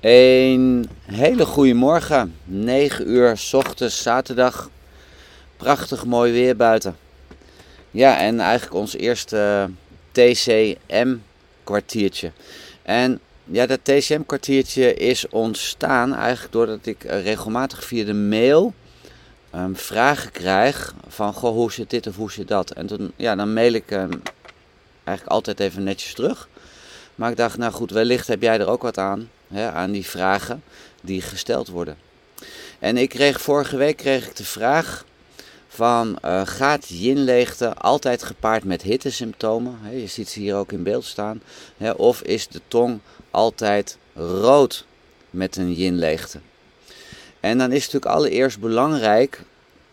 Een hele goede morgen, 9 uur s ochtends, zaterdag. Prachtig mooi weer buiten. Ja, en eigenlijk ons eerste TCM kwartiertje. En ja, dat TCM kwartiertje is ontstaan eigenlijk doordat ik regelmatig via de mail um, vragen krijg van goh, hoe zit dit of hoe zit dat. En ja, dan mail ik um, eigenlijk altijd even netjes terug. Maar ik dacht, nou goed, wellicht heb jij er ook wat aan hè, aan die vragen die gesteld worden. En ik kreeg vorige week kreeg ik de vraag van uh, gaat yinleegte altijd gepaard met hittesymptomen? Hè, je ziet ze hier ook in beeld staan. Of is de tong altijd rood met een yinleegte? En dan is het natuurlijk allereerst belangrijk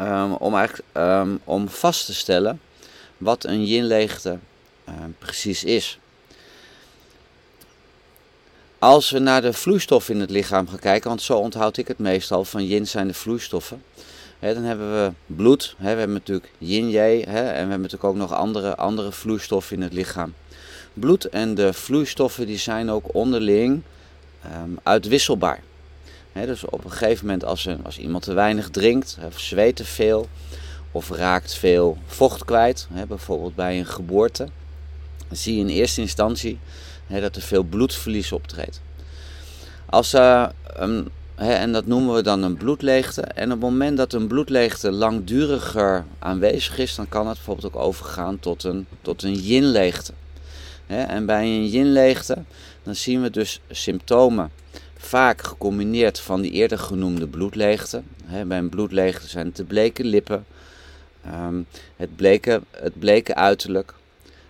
um, om, eigenlijk, um, om vast te stellen wat een yinleegte um, precies is. Als we naar de vloeistoffen in het lichaam gaan kijken, want zo onthoud ik het meestal, van yin zijn de vloeistoffen. dan hebben we bloed, we hebben natuurlijk yin-yang en we hebben natuurlijk ook nog andere, andere vloeistoffen in het lichaam. Bloed en de vloeistoffen die zijn ook onderling um, uitwisselbaar. dus op een gegeven moment als, als iemand te weinig drinkt, of zweet te veel, of raakt veel vocht kwijt, bijvoorbeeld bij een geboorte, zie je in eerste instantie dat er veel bloedverlies optreedt. Als, uh, en dat noemen we dan een bloedleegte. En op het moment dat een bloedleegte langduriger aanwezig is, dan kan het bijvoorbeeld ook overgaan tot een, tot een yinleegte. en bij een yinleegte, dan zien we dus symptomen vaak gecombineerd van die eerder genoemde bloedleegte. bij een bloedleegte zijn het de bleke lippen, ehm, het, bleke, het bleke uiterlijk.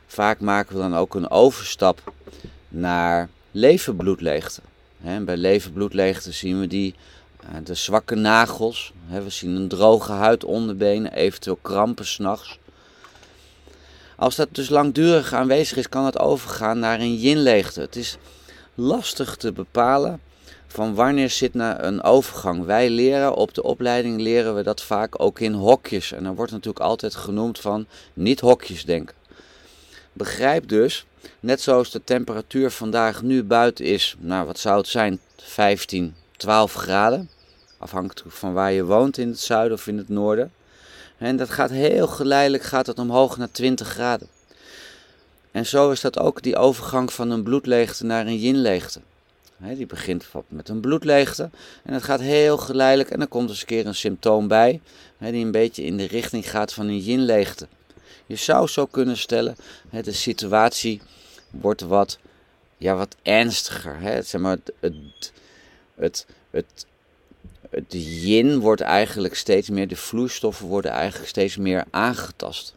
Vaak maken we dan ook een overstap naar levenbloedleegte. En bij levenbloedleegte zien we die, eh, de zwakke nagels. We zien een droge huid onderbenen, eventueel krampen s'nachts. Als dat dus langdurig aanwezig is, kan het overgaan naar een yinleegte. Het is lastig te bepalen van wanneer zit naar een overgang. Wij leren op de opleiding leren we dat vaak ook in hokjes. En dan wordt natuurlijk altijd genoemd van niet hokjes denken. Begrijp dus Net zoals de temperatuur vandaag nu buiten is, nou wat zou het zijn, 15, 12 graden. Afhankelijk van waar je woont in het zuiden of in het noorden. En dat gaat heel geleidelijk gaat het omhoog naar 20 graden. En zo is dat ook die overgang van een bloedleegte naar een yinleegte. die begint met een bloedleegte en het gaat heel geleidelijk en dan komt eens een keer een symptoom bij die een beetje in de richting gaat van een yinleegte. Je zou zo kunnen stellen, de situatie wordt wat, ja, wat ernstiger. Hè? Zeg maar, het, het, het, het, het yin wordt eigenlijk steeds meer, de vloeistoffen worden eigenlijk steeds meer aangetast.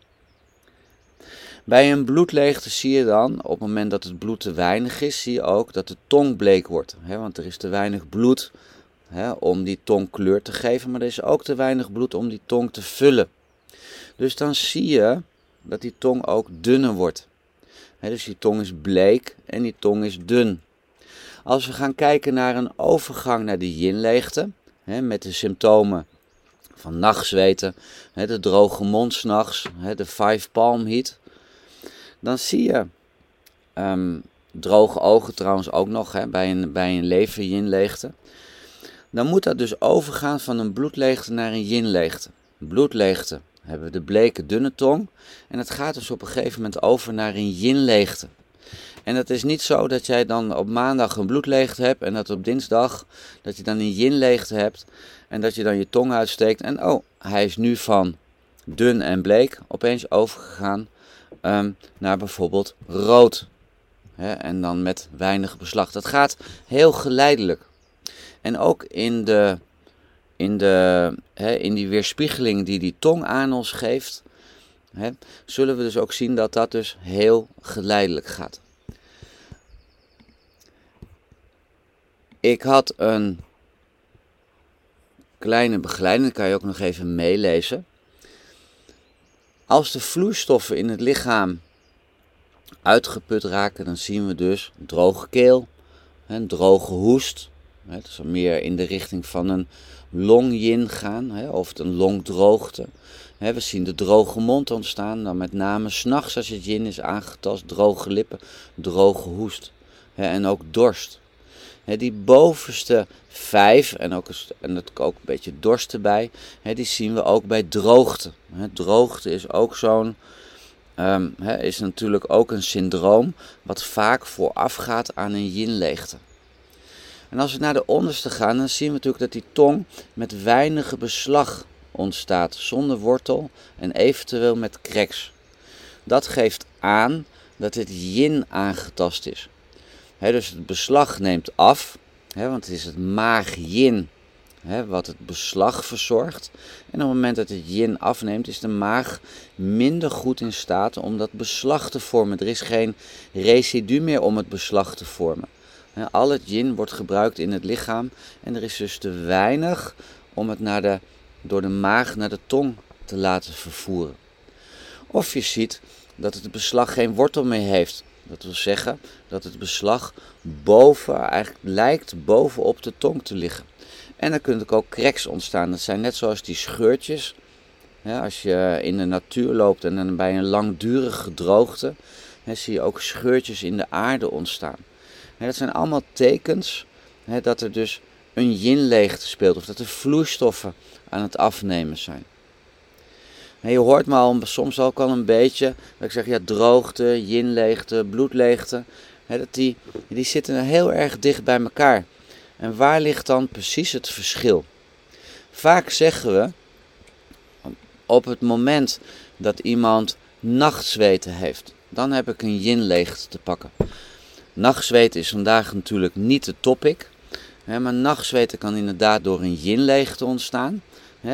Bij een bloedleegte zie je dan, op het moment dat het bloed te weinig is, zie je ook dat de tong bleek wordt. Hè? Want er is te weinig bloed hè, om die tong kleur te geven, maar er is ook te weinig bloed om die tong te vullen. Dus dan zie je dat die tong ook dunner wordt dus die tong is bleek en die tong is dun. Als we gaan kijken naar een overgang naar de yinleegte, met de symptomen van nachtzweten, de droge mond s'nachts, de five palm heat, dan zie je um, droge ogen trouwens ook nog bij een, bij een lever yinleegte. Dan moet dat dus overgaan van een bloedleegte naar een yinleegte. Bloedleegte hebben we de bleke dunne tong. En het gaat dus op een gegeven moment over naar een yin-leegte. En het is niet zo dat jij dan op maandag een bloedleegte hebt en dat op dinsdag dat je dan een yin-leegte hebt en dat je dan je tong uitsteekt en oh, hij is nu van dun en bleek opeens overgegaan um, naar bijvoorbeeld rood. en dan met weinig beslag. Dat gaat heel geleidelijk. En ook in de in, de, hè, in die weerspiegeling die die tong aan ons geeft, hè, zullen we dus ook zien dat dat dus heel geleidelijk gaat. Ik had een kleine begeleiding, kan je ook nog even meelezen. Als de vloeistoffen in het lichaam uitgeput raken, dan zien we dus droge keel, een droge hoest. Het is meer in de richting van een long-yin gaan, hè, of een longdroogte. We zien de droge mond ontstaan, dan met name s'nachts als het yin is aangetast, droge lippen, droge hoest en ook dorst. die bovenste vijf, en ook, en dat ook een beetje dorst erbij, die zien we ook bij droogte. droogte is ook zo'n, um, is natuurlijk ook een syndroom wat vaak voorafgaat aan een yin-leegte. En als we naar de onderste gaan, dan zien we natuurlijk dat die tong met weinige beslag ontstaat, zonder wortel en eventueel met cracks. Dat geeft aan dat het yin aangetast is. dus het beslag neemt af, want het is het maag-yin wat het beslag verzorgt. En op het moment dat het yin afneemt, is de maag minder goed in staat om dat beslag te vormen. Er is geen residu meer om het beslag te vormen. Al het yin wordt gebruikt in het lichaam en er is dus te weinig om het naar de, door de maag naar de tong te laten vervoeren. Of je ziet dat het beslag geen wortel meer heeft. Dat wil zeggen dat het beslag boven, eigenlijk lijkt bovenop de tong te liggen. En dan kunnen ook cracks ontstaan. Dat zijn net zoals die scheurtjes. als je in de natuur loopt en dan bij een langdurige droogte, zie je ook scheurtjes in de aarde ontstaan. Dat zijn allemaal tekens dat er dus een yin-leegte speelt of dat er vloeistoffen aan het afnemen zijn. Je hoort me al soms ook al een beetje, dat ik zeg ja, droogte, yinleegte, bloedleegte, hè, dat die, die zitten heel erg dicht bij elkaar. En waar ligt dan precies het verschil? Vaak zeggen we, op het moment dat iemand nachtzweten heeft, dan heb ik een yinleegte te pakken. Nachtzweten is vandaag natuurlijk niet de topic, hè, maar nachtzweten kan inderdaad door een yinleegte ontstaan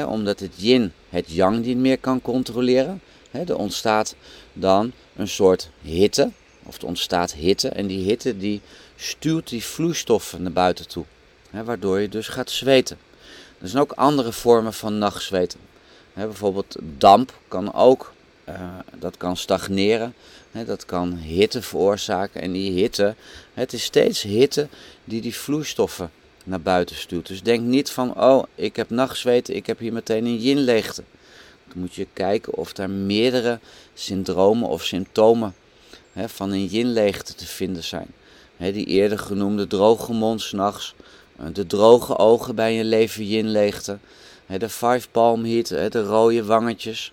omdat het yin het yang niet meer kan controleren. er ontstaat dan een soort hitte, of er ontstaat hitte en die hitte die stuurt die vloeistoffen naar buiten toe, waardoor je dus gaat zweten. Er zijn ook andere vormen van nachtzweten. bijvoorbeeld damp kan ook, uh, dat kan stagneren, dat kan hitte veroorzaken en die hitte, het is steeds hitte die die vloeistoffen naar buiten stuurt. Dus denk niet van, oh, ik heb nachtzweten, ik heb hier meteen een yin-leegte. Dan moet je kijken of daar meerdere syndromen of symptomen hè, van een yin-leegte te vinden zijn. Hè, die eerder genoemde droge mond s'nachts, eh, de droge ogen bij een leven yin-leegte, de five palm heat, de rode wangetjes.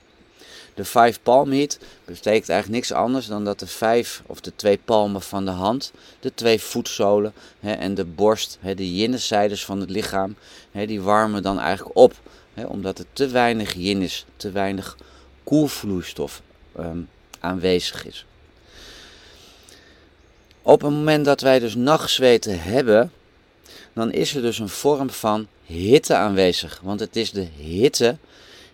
De five palm heat betekent eigenlijk niks anders dan dat de vijf of de twee palmen van de hand, de twee voetzolen hè, en de borst, hè, de yinnezijdes van het lichaam, hè, die warmen dan eigenlijk op. Omdat er te weinig yin is, te weinig koelvloeistof ehm, aanwezig is. Op het moment dat wij dus nachtzweten hebben, dan is er dus een vorm van hitte aanwezig. Want het is de hitte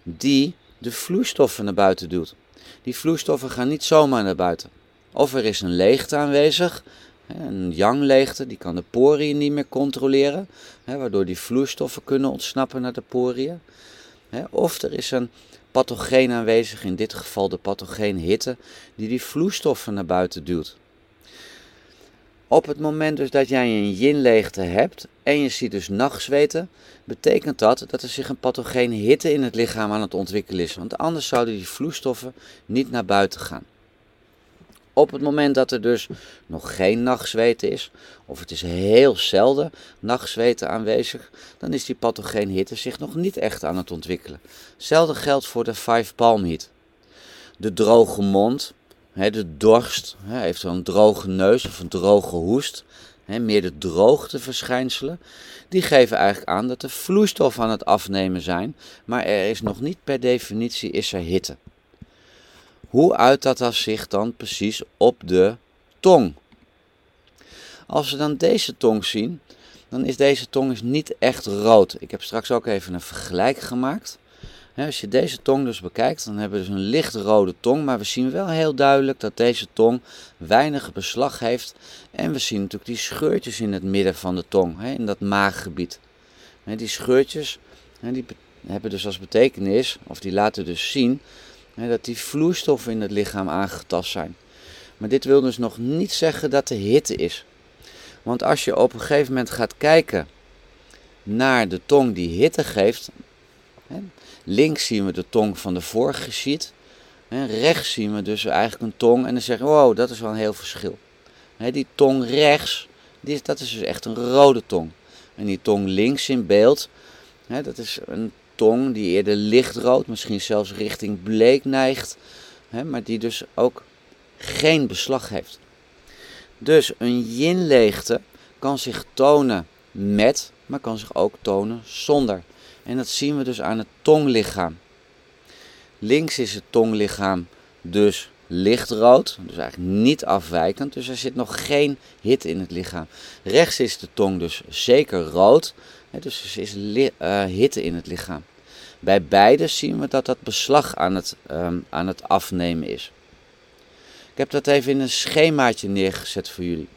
die de vloeistoffen naar buiten duwt. Die vloeistoffen gaan niet zomaar naar buiten. Of er is een leegte aanwezig, een yang-leegte, die kan de poriën niet meer controleren, waardoor die vloeistoffen kunnen ontsnappen naar de poriën. Of er is een pathogeen aanwezig, in dit geval de pathogeen hitte, die die vloeistoffen naar buiten duwt. Op het moment dus dat jij een yin-leegte hebt en je ziet dus nachtzweten, betekent dat dat er zich een pathogene hitte in het lichaam aan het ontwikkelen is. Want anders zouden die vloeistoffen niet naar buiten gaan. Op het moment dat er dus nog geen nachtzweten is, of het is heel zelden nachtzweten aanwezig, dan is die pathogene hitte zich nog niet echt aan het ontwikkelen. Hetzelfde geldt voor de five palm heat. De droge mond, de dorst, he, heeft zo'n droge neus of een droge hoest, meer de droogteverschijnselen, die geven eigenlijk aan dat de vloeistof aan het afnemen zijn, maar er is nog niet per definitie is er hitte. Hoe uit dat zich dan precies op de tong? Als we dan deze tong zien, dan is deze tong is niet echt rood. Ik heb straks ook even een vergelijk gemaakt als je deze tong dus bekijkt, dan hebben we dus een lichtrode tong, maar we zien wel heel duidelijk dat deze tong weinig beslag heeft. En we zien natuurlijk die scheurtjes in het midden van de tong, in dat maaggebied. Die scheurtjes die hebben dus als betekenis, of die laten dus zien, dat die vloeistoffen in het lichaam aangetast zijn. Maar dit wil dus nog niet zeggen dat er hitte is. Want als je op een gegeven moment gaat kijken naar de tong die hitte geeft, Links zien we de tong van de vorige sheet. Rechts zien we dus eigenlijk een tong en dan zeggen we, wow, dat is wel een heel verschil. Die tong rechts, die, dat is dus echt een rode tong. En die tong links in beeld, dat is een tong die eerder lichtrood, misschien zelfs richting bleek neigt, maar die dus ook geen beslag heeft. Dus een yin-leegte kan zich tonen met, maar kan zich ook tonen zonder. En dat zien we dus aan het tonglichaam. Links is het tonglichaam dus lichtrood, dus eigenlijk niet afwijkend, dus er zit nog geen hitte in het lichaam. Rechts is de tong dus zeker rood, dus er is uh, hitte in het lichaam. Bij beide zien we dat dat beslag aan het, um, aan het afnemen is. Ik heb dat even in een schemaatje neergezet voor jullie.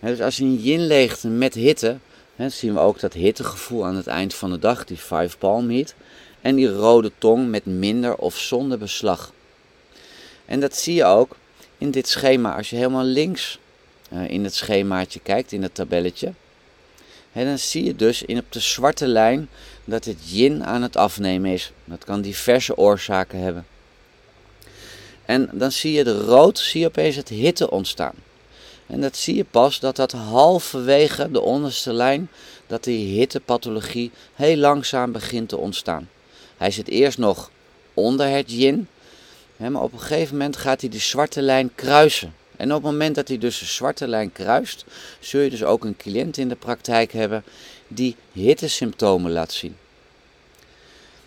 dus als je een yin leegt met hitte, dan zien we ook dat hittegevoel aan het eind van de dag, die five palm heat. En die rode tong met minder of zonder beslag. En dat zie je ook in dit schema. Als je helemaal links uh, in het schemaatje kijkt, in het tabelletje. Dan zie je dus in op de zwarte lijn dat het yin aan het afnemen is. Dat kan diverse oorzaken hebben. En dan zie je de rood, zie je opeens het hitte ontstaan. En dat zie je pas dat dat halverwege de onderste lijn, dat die hittepathologie heel langzaam begint te ontstaan. Hij zit eerst nog onder het yin, maar op een gegeven moment gaat hij de zwarte lijn kruisen. En op het moment dat hij dus de zwarte lijn kruist, zul je dus ook een cliënt in de praktijk hebben die hittesymptomen laat zien.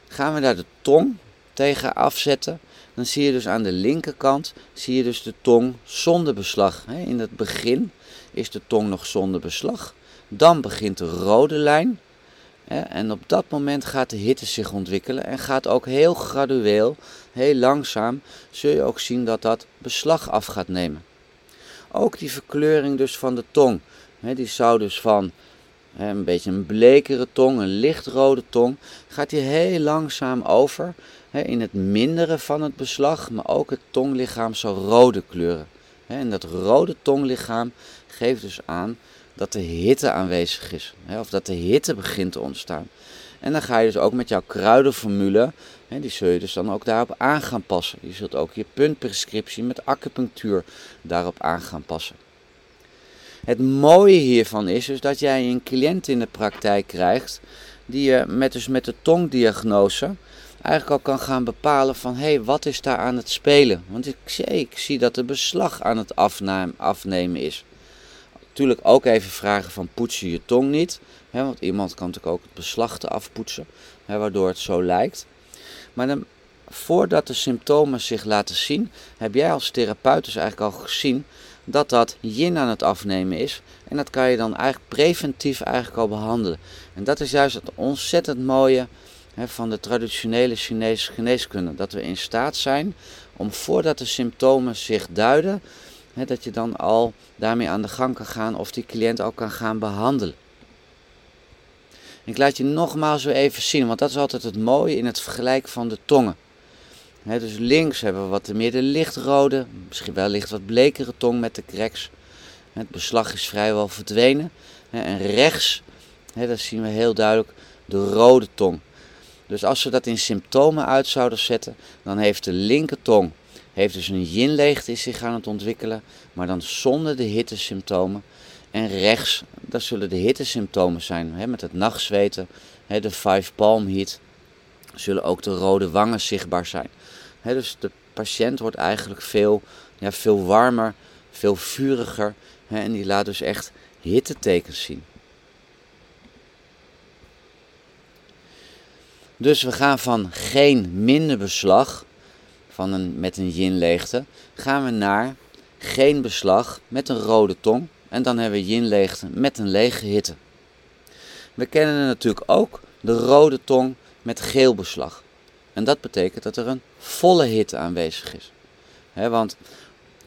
Gaan we daar de tong tegen afzetten, dan zie je dus aan de linkerkant zie je dus de tong zonder beslag. In het begin is de tong nog zonder beslag. Dan begint de rode lijn. En op dat moment gaat de hitte zich ontwikkelen en gaat ook heel gradueel, heel langzaam, zul je ook zien dat dat beslag af gaat nemen. Ook die verkleuring dus van de tong, die zou dus van een beetje een blekere tong, een lichtrode tong, gaat die heel langzaam over in het minderen van het beslag, maar ook het tonglichaam zal rode kleuren. En dat rode tonglichaam geeft dus aan dat de hitte aanwezig is, of dat de hitte begint te ontstaan. En dan ga je dus ook met jouw kruidenformule, die zul je dus dan ook daarop aan gaan passen. Je zult ook je puntprescriptie met acupunctuur daarop aan gaan passen. Het mooie hiervan is dus dat jij een cliënt in de praktijk krijgt die je met, dus met de tongdiagnose eigenlijk al kan gaan bepalen van hé, hey, wat is daar aan het spelen? Want ik, ik zie dat er beslag aan het afnemen is. Natuurlijk ook even vragen van poets je je tong niet. Hè, want iemand kan natuurlijk ook het beslag te afpoetsen, waardoor het zo lijkt. Maar dan, voordat de symptomen zich laten zien, heb jij als therapeut dus eigenlijk al gezien dat dat yin aan het afnemen is. En dat kan je dan eigenlijk preventief eigenlijk al behandelen. En dat is juist het ontzettend mooie hè, van de traditionele Chinese geneeskunde. Dat we in staat zijn om voordat de symptomen zich duiden, hè, dat je dan al daarmee aan de gang kan gaan of die cliënt ook kan gaan behandelen. Ik laat je nogmaals weer even zien, want dat is altijd het mooie in het vergelijk van de tongen. Dus links hebben we wat meer de lichtrode, misschien wel licht wat blekere tong met de cracks. Het beslag is vrijwel verdwenen. en rechts, dat zien we heel duidelijk, de rode tong. Dus als we dat in symptomen uit zouden zetten, dan heeft de linkertong heeft dus een yin-leegte zich aan het ontwikkelen, maar dan zonder de hittesymptomen. En rechts, dat zullen de hittesymptomen zijn, met het nachtzweten, de five palm heat, zullen ook de rode wangen zichtbaar zijn. Dus de patiënt wordt eigenlijk veel, ja, veel warmer, veel vuriger hè, en die laat dus echt hittetekens zien. Dus we gaan van geen minder beslag van een, met een yin-leegte, gaan we naar geen beslag met een rode tong. En dan hebben we yin-leegte met een lege hitte. We kennen natuurlijk ook de rode tong met geel beslag. En dat betekent dat er een volle hitte aanwezig is. want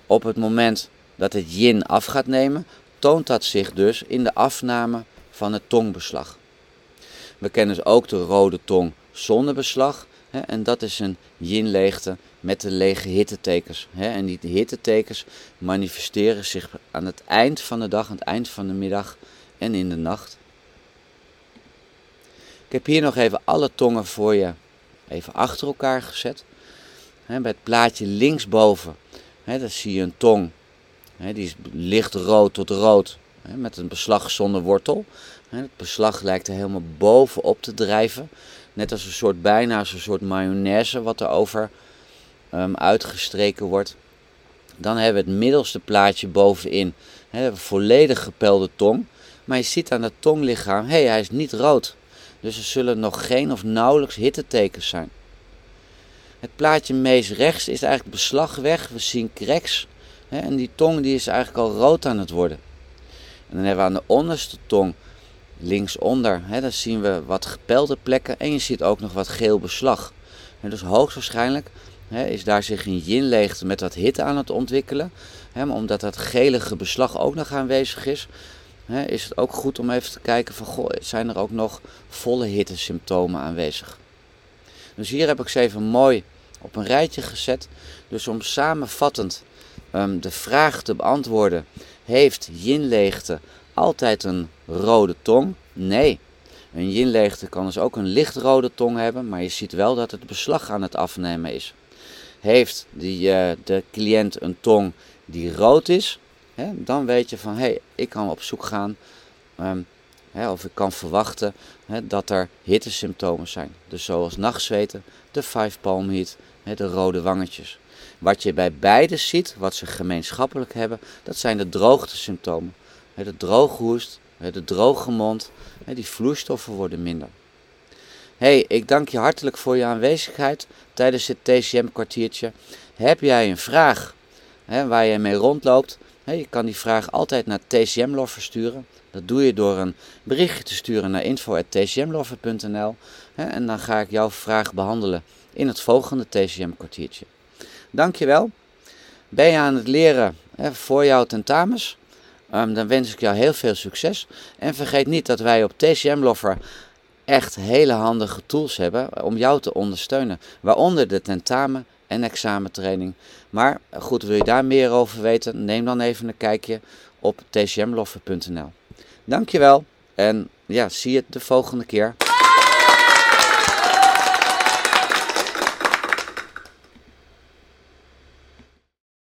op het moment dat het yin af gaat nemen, toont dat zich dus in de afname van het tongbeslag. We kennen dus ook de rode tong zonder beslag. Hè, en dat is een yin-leegte met de lege hittetekens. Hè. En die hittetekens manifesteren zich aan het eind van de dag, aan het eind van de middag en in de nacht. Ik heb hier nog even alle tongen voor je even achter elkaar gezet. Hè, bij het plaatje linksboven, hè, daar zie je een tong die is licht rood tot rood met een beslag zonder wortel. Het beslag lijkt er helemaal bovenop te drijven. Net als een soort, bijna als een soort mayonaise wat er over um, uitgestreken wordt. Dan hebben we het middelste plaatje bovenin. He, volledig gepelde tong. Maar je ziet aan het tonglichaam, hé, hey, hij is niet rood. Dus er zullen nog geen of nauwelijks hittetekens zijn. Het plaatje meest rechts is eigenlijk beslag weg. We zien cracks. en die tong die is eigenlijk al rood aan het worden. En dan hebben we aan de onderste tong, linksonder, hè, dan zien we wat gepelde plekken en je ziet ook nog wat geel beslag. En dus hoogstwaarschijnlijk hè, is daar zich een yinleegte met wat hitte aan het ontwikkelen. Hè, omdat dat gelige beslag ook nog aanwezig is, hè, is het ook goed om even te kijken van, goh, zijn er ook nog volle hittesymptomen aanwezig. Dus hier heb ik ze even mooi op een rijtje gezet. Dus om samenvattend um, de vraag te beantwoorden heeft yinleegte altijd een rode tong? Nee. Een yinleegte kan dus ook een lichtrode tong hebben, maar je ziet wel dat het beslag aan het afnemen is. Heeft die, uh, de cliënt een tong die rood is, dan weet je van hé, hey, ik kan op zoek gaan hè, of ik kan verwachten dat er hittesymptomen zijn. Dus zoals nachtzweten, de five palm heat, de rode wangetjes. Wat je bij beide ziet, wat ze gemeenschappelijk hebben, dat zijn de droogtesymptomen. De droge hoest, de droge mond, die vloeistoffen worden minder. hey, ik dank je hartelijk voor je aanwezigheid tijdens dit TCM-kwartiertje. Heb jij een vraag waar je mee rondloopt? Je kan die vraag altijd naar TCM-loffer sturen. Dat doe je door een berichtje te sturen naar info.tcmloffer.nl en dan ga ik jouw vraag behandelen in het volgende TCM-kwartiertje. Dankjewel. Ben je aan het leren voor jouw tentamens? Um, dan wens ik jou heel veel succes. En vergeet niet dat wij op TCM Loffer echt hele handige tools hebben om jou te ondersteunen. Waaronder de tentamen en examentraining. Maar goed, wil je daar meer over weten? Neem dan even een kijkje op tcmloffer.nl. Dankjewel en ja, zie je de volgende keer.